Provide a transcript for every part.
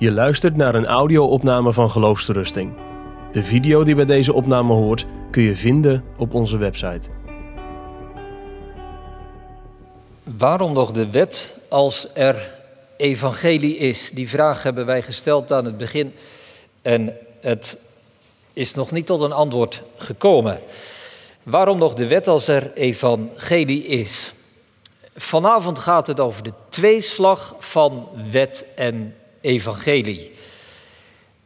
Je luistert naar een audio-opname van Geloofsterusting. De video die bij deze opname hoort kun je vinden op onze website. Waarom nog de wet als er evangelie is? Die vraag hebben wij gesteld aan het begin en het is nog niet tot een antwoord gekomen. Waarom nog de wet als er evangelie is? Vanavond gaat het over de tweeslag van wet en evangelie.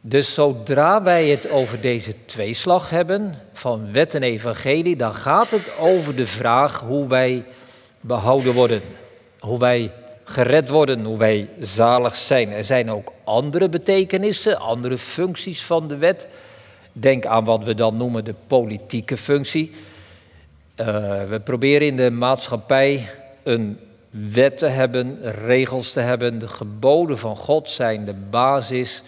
Dus zodra wij het over deze tweeslag hebben van wet en evangelie, dan gaat het over de vraag hoe wij behouden worden, hoe wij gered worden, hoe wij zalig zijn. Er zijn ook andere betekenissen, andere functies van de wet. Denk aan wat we dan noemen de politieke functie. Uh, we proberen in de maatschappij een wet te hebben, regels te hebben. De geboden van God zijn de basis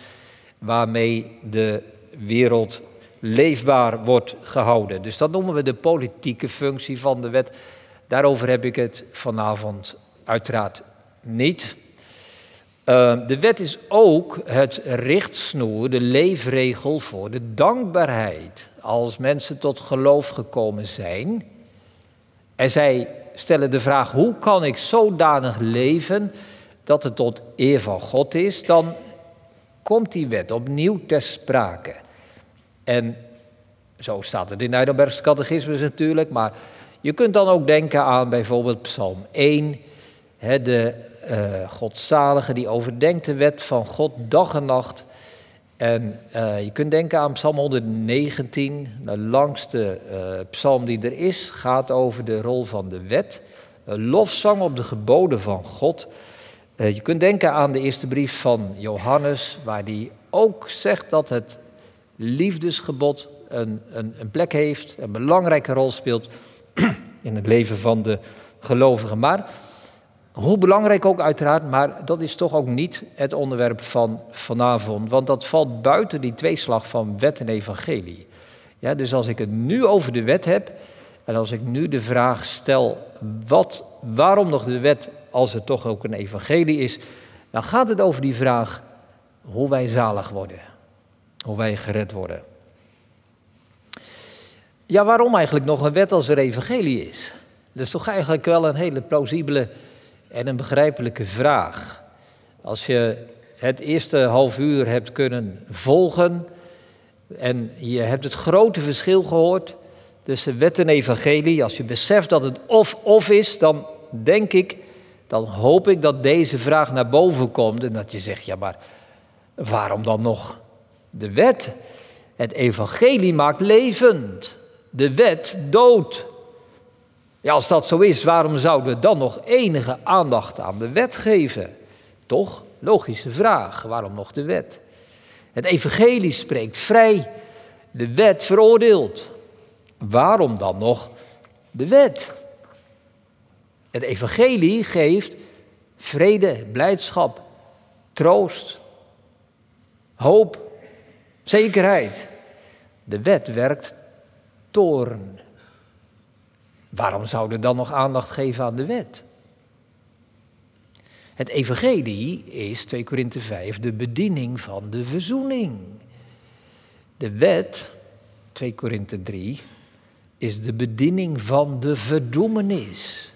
waarmee de wereld leefbaar wordt gehouden. Dus dat noemen we de politieke functie van de wet. Daarover heb ik het vanavond uiteraard niet. Uh, de wet is ook het richtsnoer, de leefregel voor de dankbaarheid. Als mensen tot geloof gekomen zijn en zij stellen de vraag: hoe kan ik zodanig leven dat het tot eer van God is? Dan komt die wet opnieuw ter sprake. En zo staat het in Heidelbergs catechismus natuurlijk, maar je kunt dan ook denken aan bijvoorbeeld Psalm 1, hè, de uh, Godzalige die overdenkt de wet van God dag en nacht. En uh, je kunt denken aan Psalm 119, de langste uh, psalm die er is, gaat over de rol van de wet. Een lofzang op de geboden van God. Uh, je kunt denken aan de eerste brief van Johannes, waar die ook zegt dat het liefdesgebod een, een, een plek heeft, een belangrijke rol speelt in het leven van de gelovigen. Maar hoe belangrijk ook uiteraard, maar dat is toch ook niet het onderwerp van vanavond. Want dat valt buiten die tweeslag van wet en evangelie. Ja, dus als ik het nu over de wet heb en als ik nu de vraag stel, wat, waarom nog de wet als het toch ook een evangelie is, dan gaat het over die vraag hoe wij zalig worden, hoe wij gered worden. Ja, waarom eigenlijk nog een wet als er evangelie is? Dat is toch eigenlijk wel een hele plausibele en een begrijpelijke vraag. Als je het eerste half uur hebt kunnen volgen en je hebt het grote verschil gehoord tussen wet en evangelie, als je beseft dat het of-of is, dan denk ik, dan hoop ik dat deze vraag naar boven komt en dat je zegt, ja maar waarom dan nog de wet? Het evangelie maakt levend, de wet dood. Als dat zo is, waarom zouden we dan nog enige aandacht aan de wet geven? Toch? Logische vraag. Waarom nog de wet? Het evangelie spreekt vrij, de wet veroordeelt. Waarom dan nog de wet? Het evangelie geeft vrede, blijdschap, troost, hoop, zekerheid. De wet werkt toorn. Waarom zouden we dan nog aandacht geven aan de wet? Het evangelie is, 2 Korinthe 5, de bediening van de verzoening. De wet, 2 Korinthe 3, is de bediening van de verdoemenis.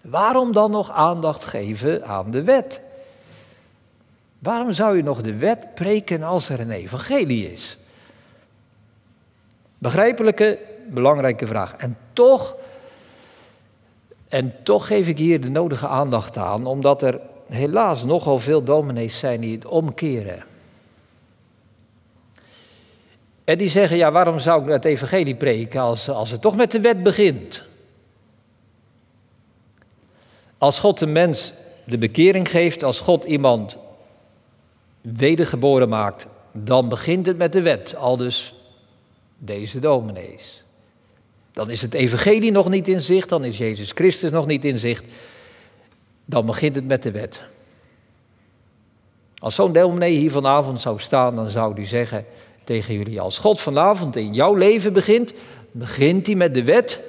Waarom dan nog aandacht geven aan de wet? Waarom zou je nog de wet preken als er een evangelie is? Begrijpelijke belangrijke vraag. En toch, en toch geef ik hier de nodige aandacht aan, omdat er helaas nogal veel dominees zijn die het omkeren. En die zeggen, ja, waarom zou ik het evangelie preken als, als het toch met de wet begint? Als God de mens de bekering geeft, als God iemand wedergeboren maakt, dan begint het met de wet, al dus deze dominees. Dan is het evangelie nog niet in zicht, dan is Jezus Christus nog niet in zicht. Dan begint het met de wet. Als zo'n dominee hier vanavond zou staan, dan zou hij zeggen tegen jullie: Als God vanavond in jouw leven begint, begint hij met de wet.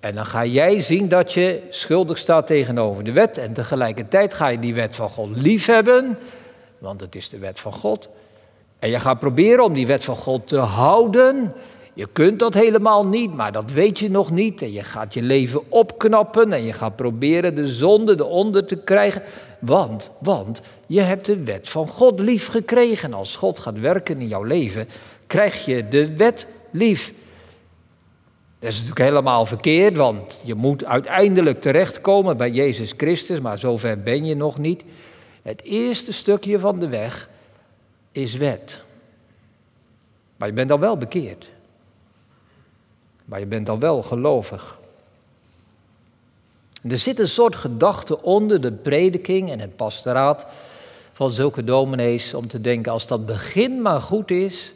En dan ga jij zien dat je schuldig staat tegenover de wet. En tegelijkertijd ga je die wet van God liefhebben. want het is de wet van God. En je gaat proberen om die wet van God te houden. Je kunt dat helemaal niet, maar dat weet je nog niet. En je gaat je leven opknappen en je gaat proberen de zonde eronder te krijgen. Want, want je hebt de wet van God lief gekregen. Als God gaat werken in jouw leven, krijg je de wet lief. Dat is natuurlijk helemaal verkeerd, want je moet uiteindelijk terechtkomen bij Jezus Christus, maar zover ben je nog niet. Het eerste stukje van de weg is wet. Maar je bent dan wel bekeerd. Maar je bent dan wel gelovig. Er zit een soort gedachte onder de prediking en het pastoraat van zulke dominees om te denken, als dat begin maar goed is,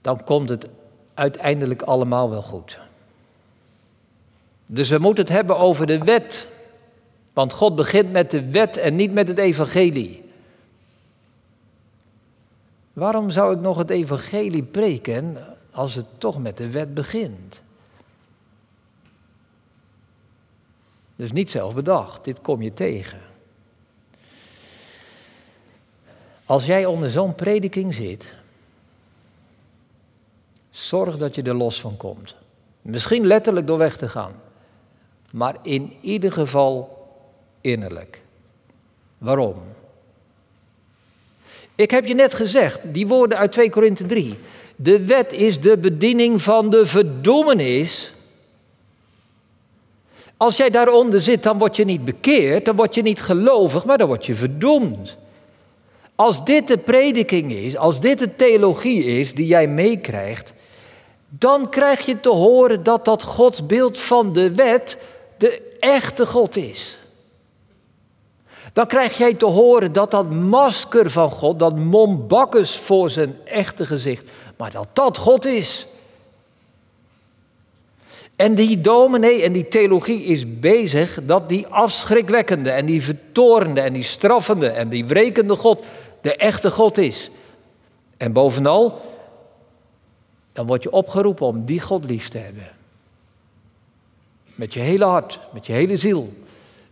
dan komt het uiteindelijk allemaal wel goed. Dus we moeten het hebben over de wet. Want God begint met de wet en niet met het evangelie. Waarom zou ik nog het evangelie preken als het toch met de wet begint? Dus niet zelf bedacht, dit kom je tegen. Als jij onder zo'n prediking zit, zorg dat je er los van komt. Misschien letterlijk door weg te gaan, maar in ieder geval innerlijk. Waarom? Ik heb je net gezegd, die woorden uit 2 Korinthe 3. De wet is de bediening van de verdoemenis. Als jij daaronder zit, dan word je niet bekeerd, dan word je niet gelovig, maar dan word je verdoemd. Als dit de prediking is, als dit de theologie is die jij meekrijgt, dan krijg je te horen dat dat godsbeeld van de wet de echte God is. Dan krijg jij te horen dat dat masker van God, dat mombakkes voor zijn echte gezicht, maar dat dat God is. En die dominee en die theologie is bezig dat die afschrikwekkende en die vertorende en die straffende en die wrekende God de echte God is. En bovenal, dan word je opgeroepen om die God lief te hebben. Met je hele hart, met je hele ziel,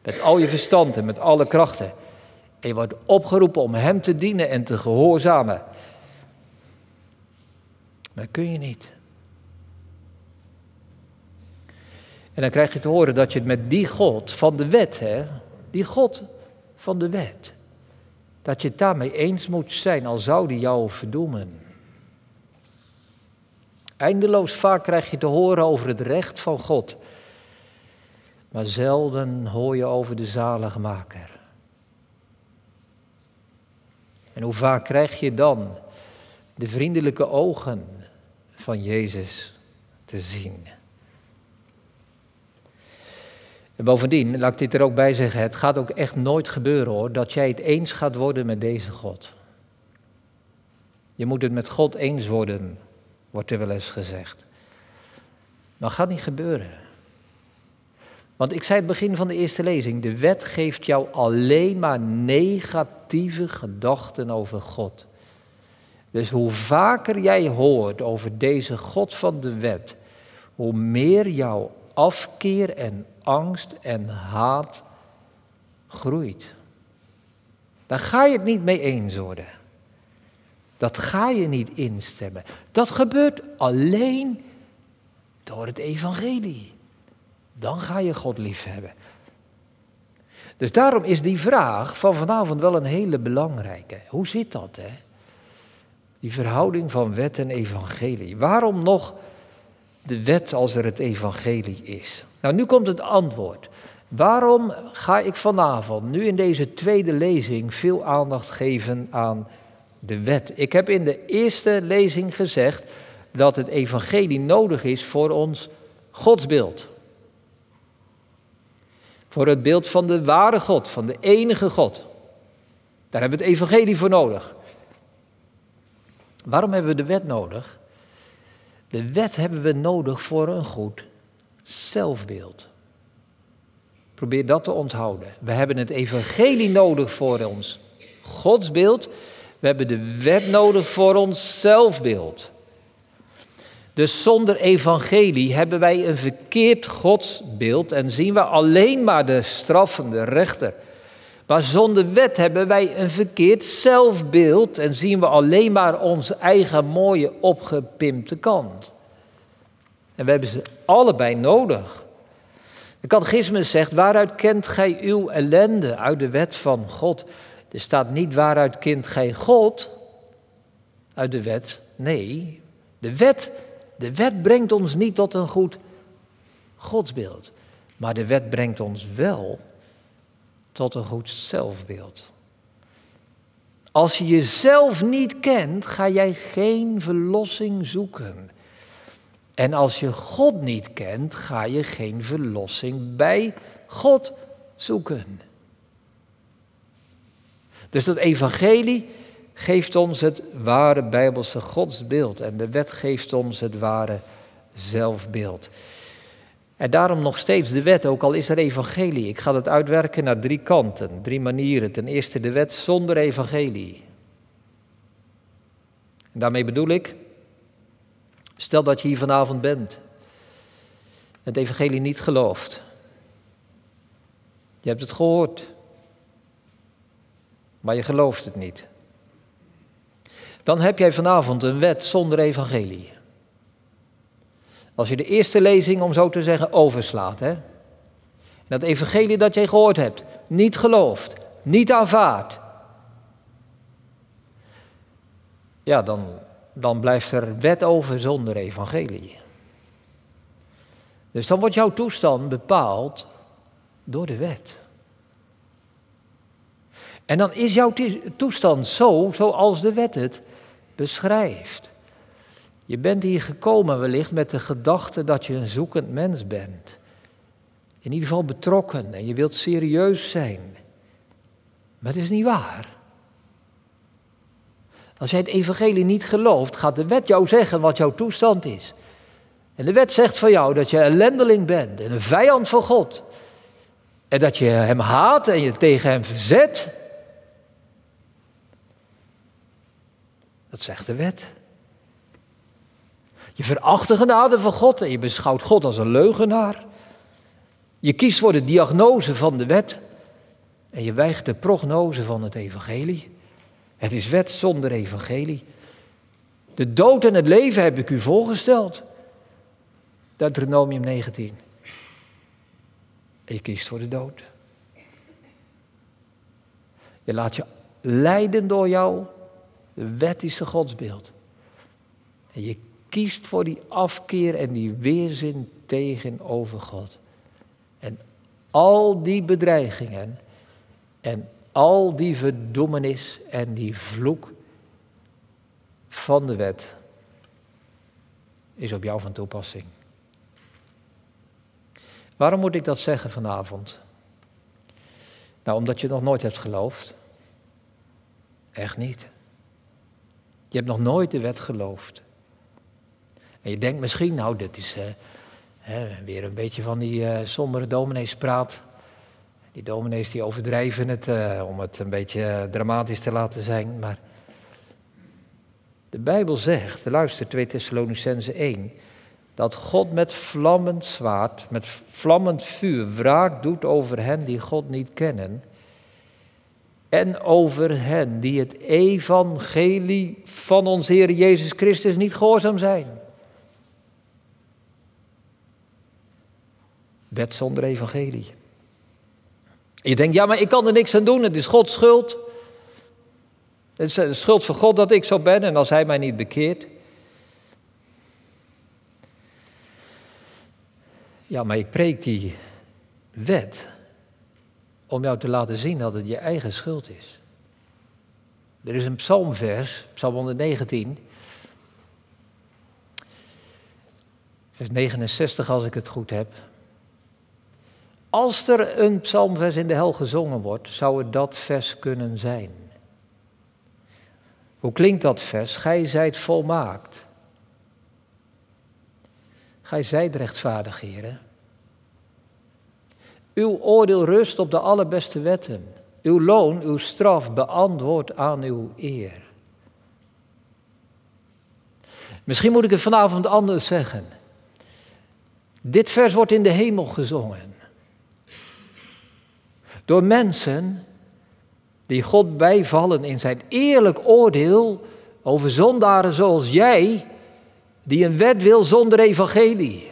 met al je verstand en met alle krachten. En je wordt opgeroepen om Hem te dienen en te gehoorzamen. Maar dat kun je niet. En dan krijg je te horen dat je het met die God van de wet, hè, die God van de wet, dat je het daarmee eens moet zijn, al zou die jou verdoemen. Eindeloos vaak krijg je te horen over het recht van God, maar zelden hoor je over de zaligmaker. En hoe vaak krijg je dan de vriendelijke ogen van Jezus te zien? En bovendien, laat ik dit er ook bij zeggen, het gaat ook echt nooit gebeuren hoor, dat jij het eens gaat worden met deze God. Je moet het met God eens worden, wordt er wel eens gezegd. Maar gaat niet gebeuren. Want ik zei het begin van de eerste lezing, de wet geeft jou alleen maar negatieve gedachten over God. Dus hoe vaker jij hoort over deze God van de wet, hoe meer jouw afkeer en angst en haat groeit. Daar ga je het niet mee eens worden. Dat ga je niet instemmen. Dat gebeurt alleen door het evangelie. Dan ga je God lief hebben. Dus daarom is die vraag van vanavond wel een hele belangrijke. Hoe zit dat, hè? Die verhouding van wet en evangelie. Waarom nog de wet als er het evangelie is? Nou, nu komt het antwoord. Waarom ga ik vanavond, nu in deze tweede lezing, veel aandacht geven aan de wet? Ik heb in de eerste lezing gezegd dat het evangelie nodig is voor ons godsbeeld. Voor het beeld van de ware God, van de enige God. Daar hebben we het evangelie voor nodig. Waarom hebben we de wet nodig? De wet hebben we nodig voor een goed zelfbeeld. Probeer dat te onthouden. We hebben het evangelie nodig voor ons godsbeeld. We hebben de wet nodig voor ons zelfbeeld. Dus zonder evangelie hebben wij een verkeerd godsbeeld en zien we alleen maar de straffende rechter. Maar zonder wet hebben wij een verkeerd zelfbeeld en zien we alleen maar onze eigen mooie opgepimpte kant. En we hebben ze allebei nodig. De catechismus zegt, waaruit kent gij uw ellende? Uit de wet van God. Er staat niet waaruit kent gij God? Uit de wet. Nee, de wet, de wet brengt ons niet tot een goed godsbeeld. Maar de wet brengt ons wel tot een goed zelfbeeld. Als je jezelf niet kent, ga jij geen verlossing zoeken. En als je God niet kent, ga je geen verlossing bij God zoeken. Dus dat evangelie geeft ons het ware bijbelse godsbeeld en de wet geeft ons het ware zelfbeeld. En daarom nog steeds de wet, ook al is er evangelie. Ik ga het uitwerken naar drie kanten, drie manieren. Ten eerste de wet zonder evangelie. En daarmee bedoel ik, stel dat je hier vanavond bent en het evangelie niet gelooft. Je hebt het gehoord, maar je gelooft het niet. Dan heb jij vanavond een wet zonder evangelie. Als je de eerste lezing, om zo te zeggen, overslaat. Hè? Dat evangelie dat je gehoord hebt, niet gelooft, niet aanvaardt. Ja, dan, dan blijft er wet over zonder evangelie. Dus dan wordt jouw toestand bepaald door de wet. En dan is jouw toestand zo, zoals de wet het beschrijft. Je bent hier gekomen wellicht met de gedachte dat je een zoekend mens bent. In ieder geval betrokken en je wilt serieus zijn. Maar het is niet waar. Als jij het evangelie niet gelooft, gaat de wet jou zeggen wat jouw toestand is. En de wet zegt van jou dat je een ellendeling bent en een vijand van God. En dat je hem haat en je tegen hem verzet. Dat zegt de wet. Je veracht de genade van God en je beschouwt God als een leugenaar. Je kiest voor de diagnose van de wet en je weigert de prognose van het evangelie. Het is wet zonder evangelie. De dood en het leven heb ik u voorgesteld. Deuteronomium 19. En je kiest voor de dood. Je laat je leiden door jouw wettische godsbeeld. En je kiest voor die afkeer en die weerzin tegenover God. En al die bedreigingen en al die verdoemenis en die vloek van de wet is op jou van toepassing. Waarom moet ik dat zeggen vanavond? Nou, omdat je nog nooit hebt geloofd. Echt niet. Je hebt nog nooit de wet geloofd. En je denkt misschien, nou, dit is hè, weer een beetje van die uh, sombere domineespraat. Die dominees die overdrijven het uh, om het een beetje dramatisch te laten zijn. Maar de Bijbel zegt, luister 2 Thessalonicense 1, dat God met vlammend zwaard, met vlammend vuur wraak doet over hen die God niet kennen. En over hen die het evangelie van onze Heer Jezus Christus niet gehoorzaam zijn. Wet zonder evangelie. je denkt, ja, maar ik kan er niks aan doen, het is Gods schuld. Het is de schuld van God dat ik zo ben en als Hij mij niet bekeert. Ja, maar ik preek die wet om jou te laten zien dat het je eigen schuld is. Er is een psalmvers, psalm 119, vers 69 als ik het goed heb. Als er een psalmvers in de hel gezongen wordt, zou het dat vers kunnen zijn. Hoe klinkt dat vers? Gij zijt volmaakt. Gij zijt rechtvaardig, heren. Uw oordeel rust op de allerbeste wetten. Uw loon, uw straf beantwoordt aan uw eer. Misschien moet ik het vanavond anders zeggen. Dit vers wordt in de hemel gezongen. Door mensen die God bijvallen in zijn eerlijk oordeel over zondaren zoals jij, die een wet wil zonder evangelie.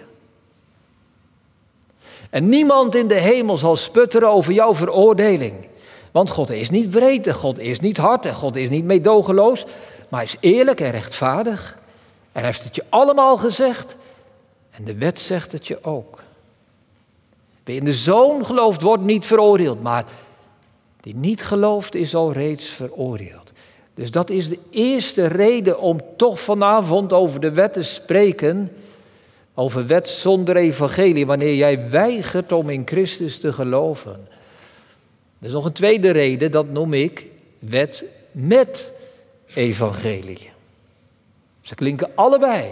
En niemand in de hemel zal sputteren over jouw veroordeling. Want God is niet breed en God is niet hard en God is niet meedogenloos, maar hij is eerlijk en rechtvaardig. En hij heeft het je allemaal gezegd en de wet zegt het je ook. Wie in de zoon gelooft, wordt niet veroordeeld, maar die niet gelooft is al reeds veroordeeld. Dus dat is de eerste reden om toch vanavond over de wet te spreken. Over wet zonder evangelie, wanneer jij weigert om in Christus te geloven. Er is nog een tweede reden, dat noem ik wet met evangelie. Ze klinken allebei.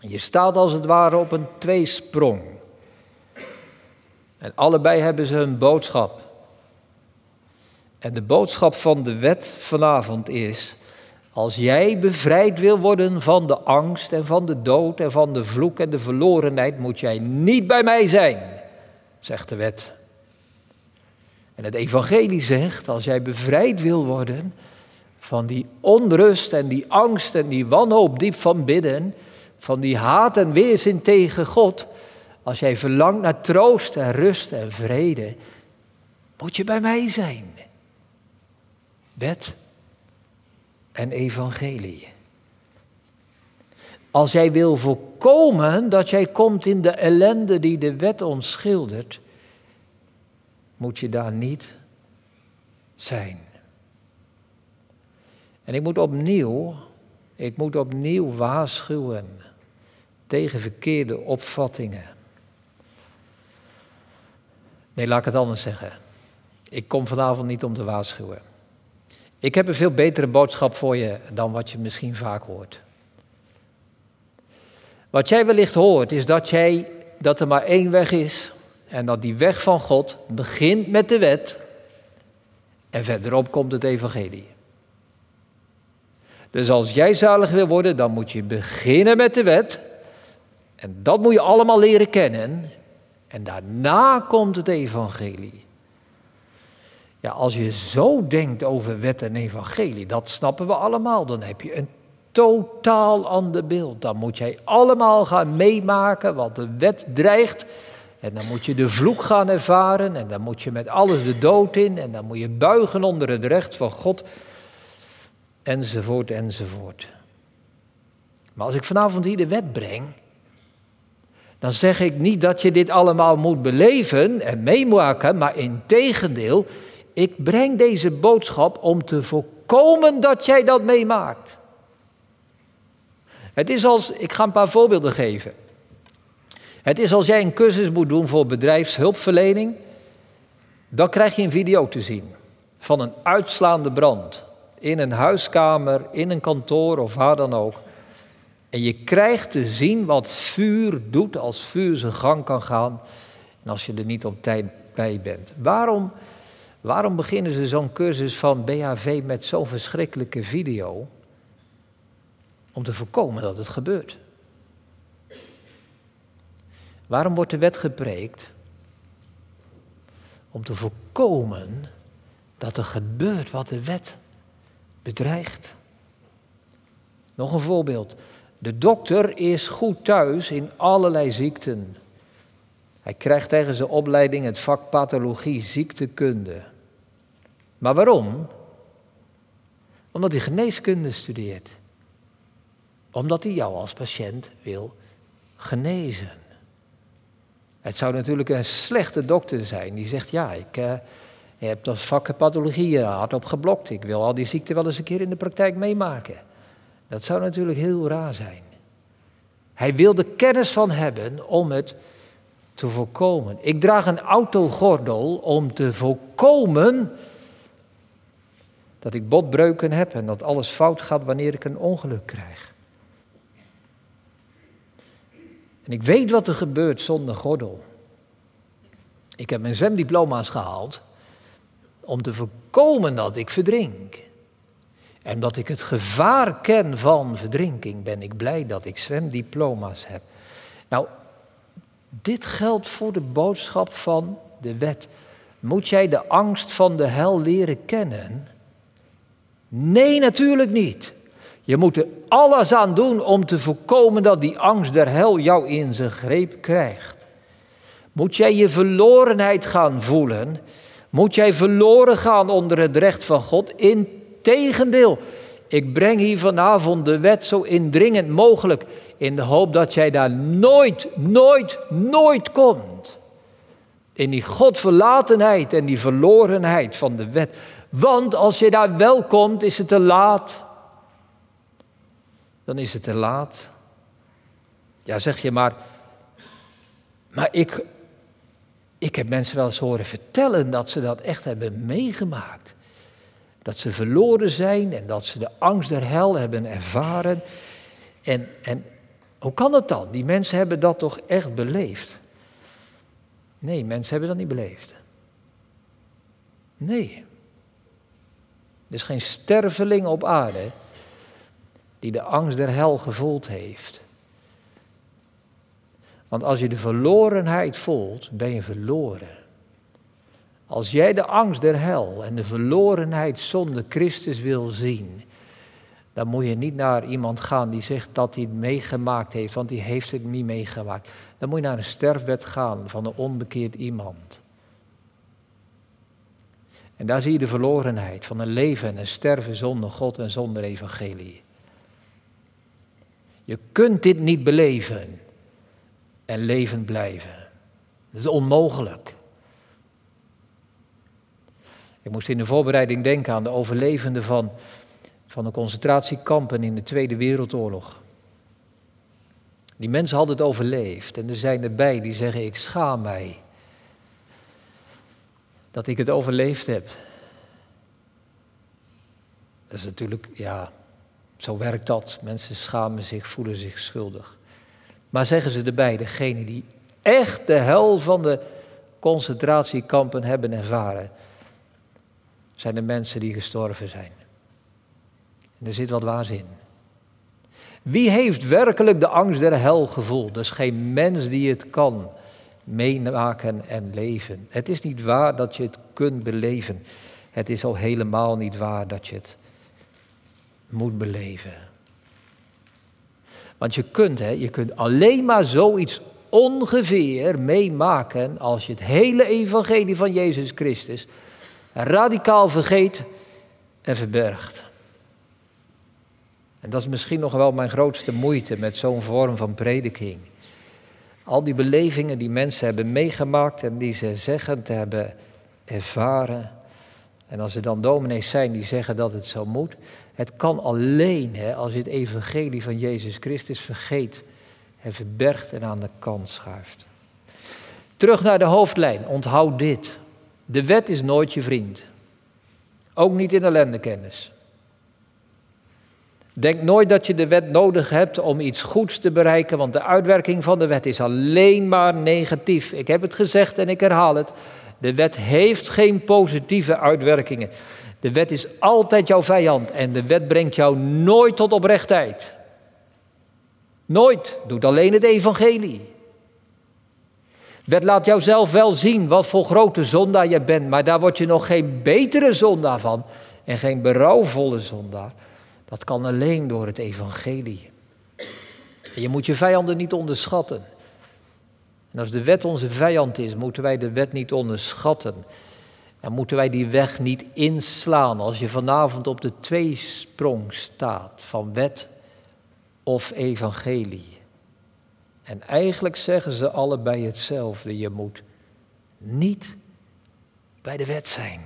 Je staat als het ware op een tweesprong. En allebei hebben ze hun boodschap. En de boodschap van de wet vanavond is: als jij bevrijd wil worden van de angst en van de dood en van de vloek en de verlorenheid, moet jij niet bij mij zijn, zegt de wet. En het evangelie zegt, als jij bevrijd wil worden van die onrust en die angst en die wanhoop diep van bidden, van die haat en weerzin tegen God, als jij verlangt naar troost en rust en vrede, moet je bij mij zijn. Wet en evangelie. Als jij wil voorkomen dat jij komt in de ellende die de wet ons schildert, moet je daar niet zijn. En ik moet opnieuw, ik moet opnieuw waarschuwen tegen verkeerde opvattingen. Nee, laat ik het anders zeggen. Ik kom vanavond niet om te waarschuwen. Ik heb een veel betere boodschap voor je dan wat je misschien vaak hoort. Wat jij wellicht hoort is dat, jij, dat er maar één weg is en dat die weg van God begint met de wet en verderop komt het evangelie. Dus als jij zalig wil worden, dan moet je beginnen met de wet. En dat moet je allemaal leren kennen. En daarna komt het evangelie. Ja, als je zo denkt over wet en evangelie, dat snappen we allemaal, dan heb je een totaal ander beeld. Dan moet jij allemaal gaan meemaken wat de wet dreigt. En dan moet je de vloek gaan ervaren en dan moet je met alles de dood in en dan moet je buigen onder het recht van God, enzovoort, enzovoort. Maar als ik vanavond hier de wet breng, dan zeg ik niet dat je dit allemaal moet beleven en meemaken, maar in tegendeel, ik breng deze boodschap om te voorkomen dat jij dat meemaakt. Het is als, ik ga een paar voorbeelden geven. Het is als jij een cursus moet doen voor bedrijfshulpverlening, dan krijg je een video te zien van een uitslaande brand in een huiskamer, in een kantoor of waar dan ook. En je krijgt te zien wat vuur doet als vuur zijn gang kan gaan en als je er niet op tijd bij bent. Waarom, waarom beginnen ze zo'n cursus van BHV met zo'n verschrikkelijke video? Om te voorkomen dat het gebeurt. Waarom wordt de wet gepreekt? Om te voorkomen dat er gebeurt wat de wet bedreigt. Nog een voorbeeld. De dokter is goed thuis in allerlei ziekten. Hij krijgt tegen zijn opleiding het vak pathologie, ziektekunde. Maar waarom? Omdat hij geneeskunde studeert. Omdat hij jou als patiënt wil genezen. Het zou natuurlijk een slechte dokter zijn die zegt: Ja, ik uh, heb dat vak pathologie hardop geblokt. Ik wil al die ziekten wel eens een keer in de praktijk meemaken. Dat zou natuurlijk heel raar zijn. Hij wil er kennis van hebben om het te voorkomen. Ik draag een autogordel om te voorkomen dat ik botbreuken heb en dat alles fout gaat wanneer ik een ongeluk krijg. En ik weet wat er gebeurt zonder gordel. Ik heb mijn zwemdiploma's gehaald om te voorkomen dat ik verdrink. En omdat ik het gevaar ken van verdrinking, ben ik blij dat ik zwemdiploma's heb. Nou, dit geldt voor de boodschap van de wet. Moet jij de angst van de hel leren kennen? Nee, natuurlijk niet. Je moet er alles aan doen om te voorkomen dat die angst der hel jou in zijn greep krijgt. Moet jij je verlorenheid gaan voelen? Moet jij verloren gaan onder het recht van God? Integendeel, ik breng hier vanavond de wet zo indringend mogelijk in de hoop dat jij daar nooit, nooit, nooit komt. In die Godverlatenheid en die verlorenheid van de wet. Want als je daar wel komt, is het te laat. Dan is het te laat. Ja, zeg je maar. Maar ik, ik heb mensen wel eens horen vertellen dat ze dat echt hebben meegemaakt. Dat ze verloren zijn en dat ze de angst der hel hebben ervaren. En, en hoe kan dat dan? Die mensen hebben dat toch echt beleefd? Nee, mensen hebben dat niet beleefd. Nee. Er is geen sterveling op aarde die de angst der hel gevoeld heeft. Want als je de verlorenheid voelt, ben je verloren. Als jij de angst der hel en de verlorenheid zonder Christus wil zien, dan moet je niet naar iemand gaan die zegt dat hij het meegemaakt heeft, want die heeft het niet meegemaakt. Dan moet je naar een sterfbed gaan van een onbekeerd iemand. En daar zie je de verlorenheid van een leven en een sterven zonder God en zonder evangelie. Je kunt dit niet beleven en levend blijven. Dat is onmogelijk. Ik moest in de voorbereiding denken aan de overlevenden van, van de concentratiekampen in de Tweede Wereldoorlog. Die mensen hadden het overleefd en er zijn erbij die zeggen: Ik schaam mij dat ik het overleefd heb. Dat is natuurlijk, ja, zo werkt dat. Mensen schamen zich, voelen zich schuldig. Maar zeggen ze erbij, degene die echt de hel van de concentratiekampen hebben ervaren, zijn de mensen die gestorven zijn. En er zit wat waars in. Wie heeft werkelijk de angst der hel gevoeld? Er is geen mens die het kan meemaken en leven. Het is niet waar dat je het kunt beleven. Het is al helemaal niet waar dat je het moet beleven. Want je kunt, hè, je kunt alleen maar zoiets ongeveer meemaken als je het hele evangelie van Jezus Christus radicaal vergeet en verbergt. En dat is misschien nog wel mijn grootste moeite met zo'n vorm van prediking. Al die belevingen die mensen hebben meegemaakt en die ze zeggen te hebben ervaren. En als er dan dominees zijn die zeggen dat het zo moet. Het kan alleen hè, als je het evangelie van Jezus Christus vergeet en verbergt en aan de kant schuift. Terug naar de hoofdlijn. Onthoud dit. De wet is nooit je vriend. Ook niet in ellendekennis. Denk nooit dat je de wet nodig hebt om iets goeds te bereiken, want de uitwerking van de wet is alleen maar negatief. Ik heb het gezegd en ik herhaal het. De wet heeft geen positieve uitwerkingen. De wet is altijd jouw vijand en de wet brengt jou nooit tot oprechtheid. Nooit. Doet alleen het evangelie. Wet laat jou zelf wel zien wat voor grote zondaar je bent, maar daar word je nog geen betere zondaar van en geen berouwvolle zondaar. Dat kan alleen door het evangelie. je moet je vijanden niet onderschatten. En als de wet onze vijand is, moeten wij de wet niet onderschatten. En moeten wij die weg niet inslaan als je vanavond op de tweesprong staat van wet of evangelie. En eigenlijk zeggen ze allebei hetzelfde. Je moet niet bij de wet zijn.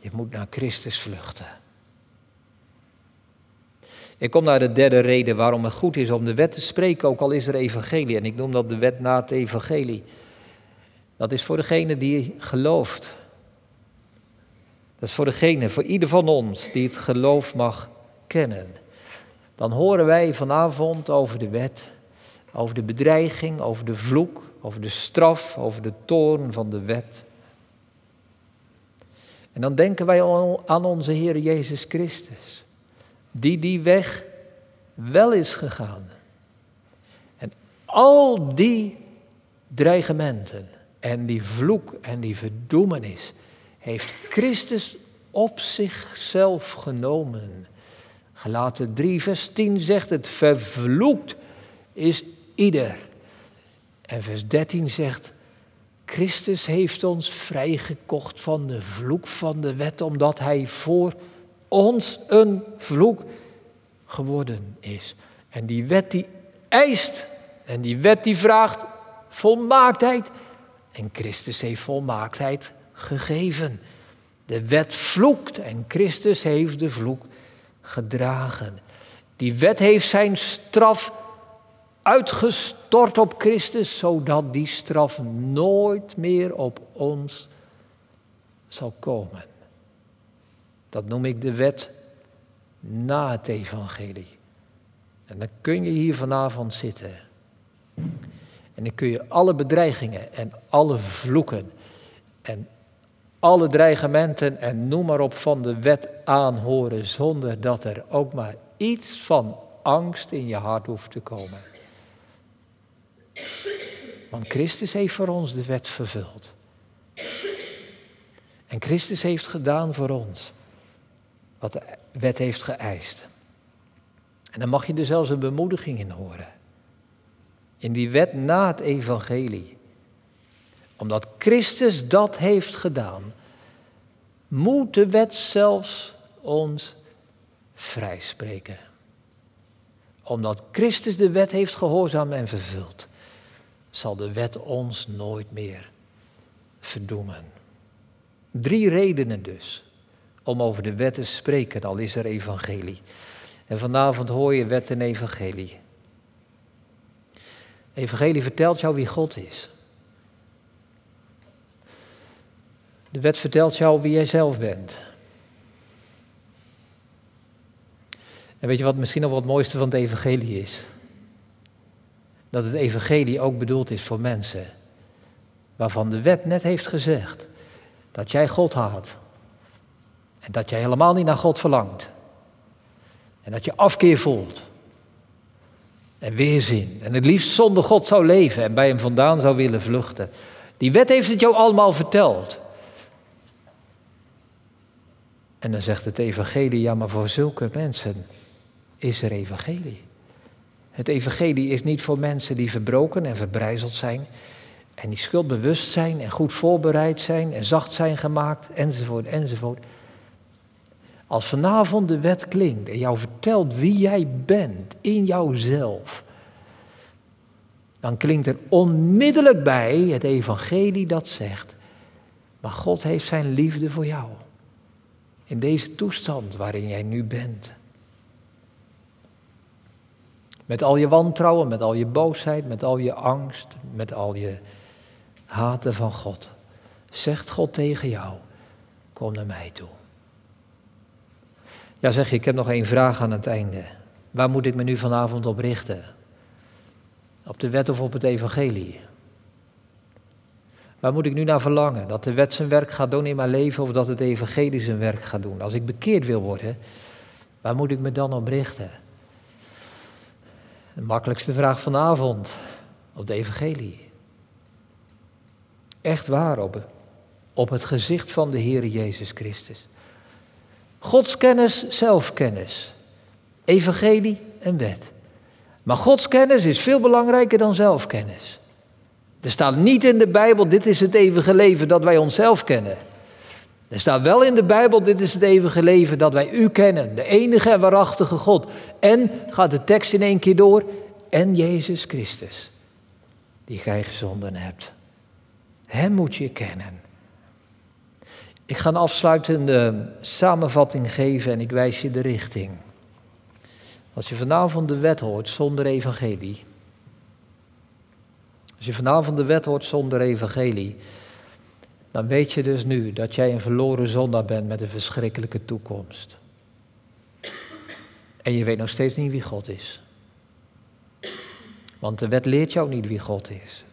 Je moet naar Christus vluchten. Ik kom naar de derde reden waarom het goed is om de wet te spreken, ook al is er evangelie. En ik noem dat de wet na het evangelie. Dat is voor degene die gelooft. Dat is voor degene, voor ieder van ons die het geloof mag kennen. Dan horen wij vanavond over de wet, over de bedreiging, over de vloek, over de straf, over de toorn van de wet. En dan denken wij aan onze Heer Jezus Christus, die die weg wel is gegaan. En al die dreigementen en die vloek en die verdoemenis heeft Christus op zichzelf genomen. Gelaten 3, vers 10 zegt het, vervloekt is ieder. En vers 13 zegt, Christus heeft ons vrijgekocht van de vloek van de wet, omdat Hij voor ons een vloek geworden is. En die wet die eist, en die wet die vraagt volmaaktheid. En Christus heeft volmaaktheid gegeven. De wet vloekt en Christus heeft de vloek gedragen. Die wet heeft zijn straf uitgestort op Christus, zodat die straf nooit meer op ons zal komen. Dat noem ik de wet na het evangelie. En dan kun je hier vanavond zitten. En dan kun je alle bedreigingen en alle vloeken en alle dreigementen en noem maar op van de wet aanhoren zonder dat er ook maar iets van angst in je hart hoeft te komen. Want Christus heeft voor ons de wet vervuld. En Christus heeft gedaan voor ons wat de wet heeft geëist. En dan mag je er zelfs een bemoediging in horen. In die wet na het evangelie. Omdat Christus dat heeft gedaan, moet de wet zelfs ons vrijspreken. Omdat Christus de wet heeft gehoorzaam en vervuld, zal de wet ons nooit meer verdoemen. Drie redenen dus om over de wet te spreken, al is er evangelie. En vanavond hoor je wet en evangelie. Evangelie vertelt jou wie God is. De wet vertelt jou wie jij zelf bent. En weet je wat misschien nog wat het mooiste van het evangelie is? Dat het evangelie ook bedoeld is voor mensen waarvan de wet net heeft gezegd dat jij God haat. En dat jij helemaal niet naar God verlangt. En dat je afkeer voelt. En weerzin. En het liefst zonder God zou leven en bij hem vandaan zou willen vluchten. Die wet heeft het jou allemaal verteld. En dan zegt het evangelie, ja maar voor zulke mensen is er evangelie. Het evangelie is niet voor mensen die verbroken en verbrijzeld zijn. En die schuldbewust zijn en goed voorbereid zijn en zacht zijn gemaakt enzovoort enzovoort. Als vanavond de wet klinkt en jou vertelt wie jij bent in jouzelf, dan klinkt er onmiddellijk bij het evangelie dat zegt, maar God heeft zijn liefde voor jou. In deze toestand waarin jij nu bent. Met al je wantrouwen, met al je boosheid, met al je angst, met al je haten van God. Zegt God tegen jou, kom naar mij toe. Ja, zeg je, ik heb nog één vraag aan het einde. Waar moet ik me nu vanavond op richten? Op de wet of op het evangelie? Waar moet ik nu naar verlangen? Dat de wet zijn werk gaat doen in mijn leven of dat het evangelie zijn werk gaat doen? Als ik bekeerd wil worden, waar moet ik me dan op richten? De makkelijkste vraag vanavond, op de evangelie. Echt waar, op, op het gezicht van de Heer Jezus Christus. Godskennis, zelfkennis. Evangelie en wet. Maar godskennis is veel belangrijker dan zelfkennis. Er staat niet in de Bijbel, dit is het eeuwige leven dat wij onszelf kennen. Er staat wel in de Bijbel, dit is het eeuwige leven dat wij u kennen, de enige en waarachtige God. En, gaat de tekst in één keer door, en Jezus Christus, die gij gezonden hebt. Hem moet je kennen. Ik ga een afsluitende samenvatting geven en ik wijs je de richting. Als je vanavond de wet hoort zonder evangelie. Als je vanavond de wet hoort zonder evangelie. Dan weet je dus nu dat jij een verloren zondaar bent met een verschrikkelijke toekomst. En je weet nog steeds niet wie God is. Want de wet leert jou niet wie God is.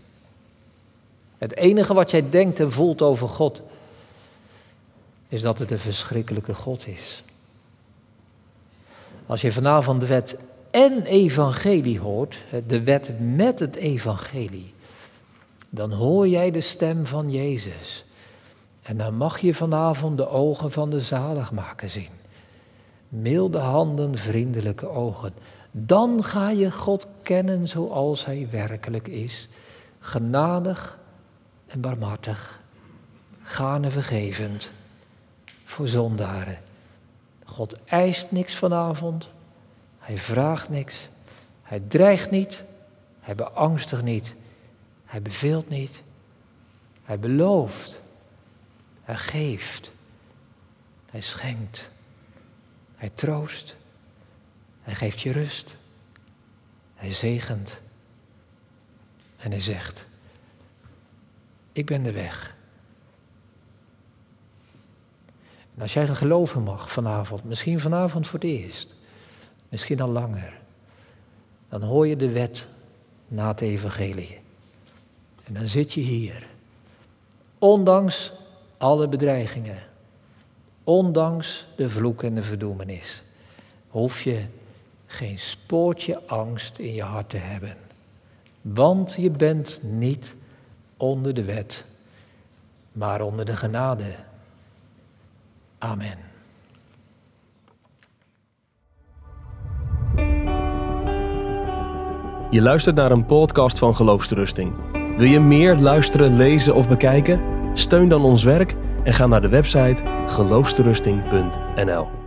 Het enige wat jij denkt en voelt over God is dat het een verschrikkelijke God is. Als je vanavond de wet en evangelie hoort, de wet met het evangelie, dan hoor jij de stem van Jezus. En dan mag je vanavond de ogen van de zaligmaker zien. Milde handen, vriendelijke ogen. Dan ga je God kennen zoals Hij werkelijk is. Genadig en barmhartig. Gaarne vergevend voor zondaren. God eist niks vanavond. Hij vraagt niks. Hij dreigt niet. Hij beangstigt niet. Hij beveelt niet. Hij belooft. Hij geeft. Hij schenkt. Hij troost. Hij geeft je rust. Hij zegent. En hij zegt: Ik ben de weg. En als jij geloven mag vanavond, misschien vanavond voor het eerst, misschien al langer, dan hoor je de wet na het evangelie. En dan zit je hier. Ondanks alle bedreigingen. Ondanks de vloek en de verdoemenis. Hoef je geen spoortje angst in je hart te hebben. Want je bent niet onder de wet, maar onder de genade. Amen. Je luistert naar een podcast van Geloofsterusting. Wil je meer luisteren, lezen of bekijken? Steun dan ons werk en ga naar de website geloofsterusting.nl.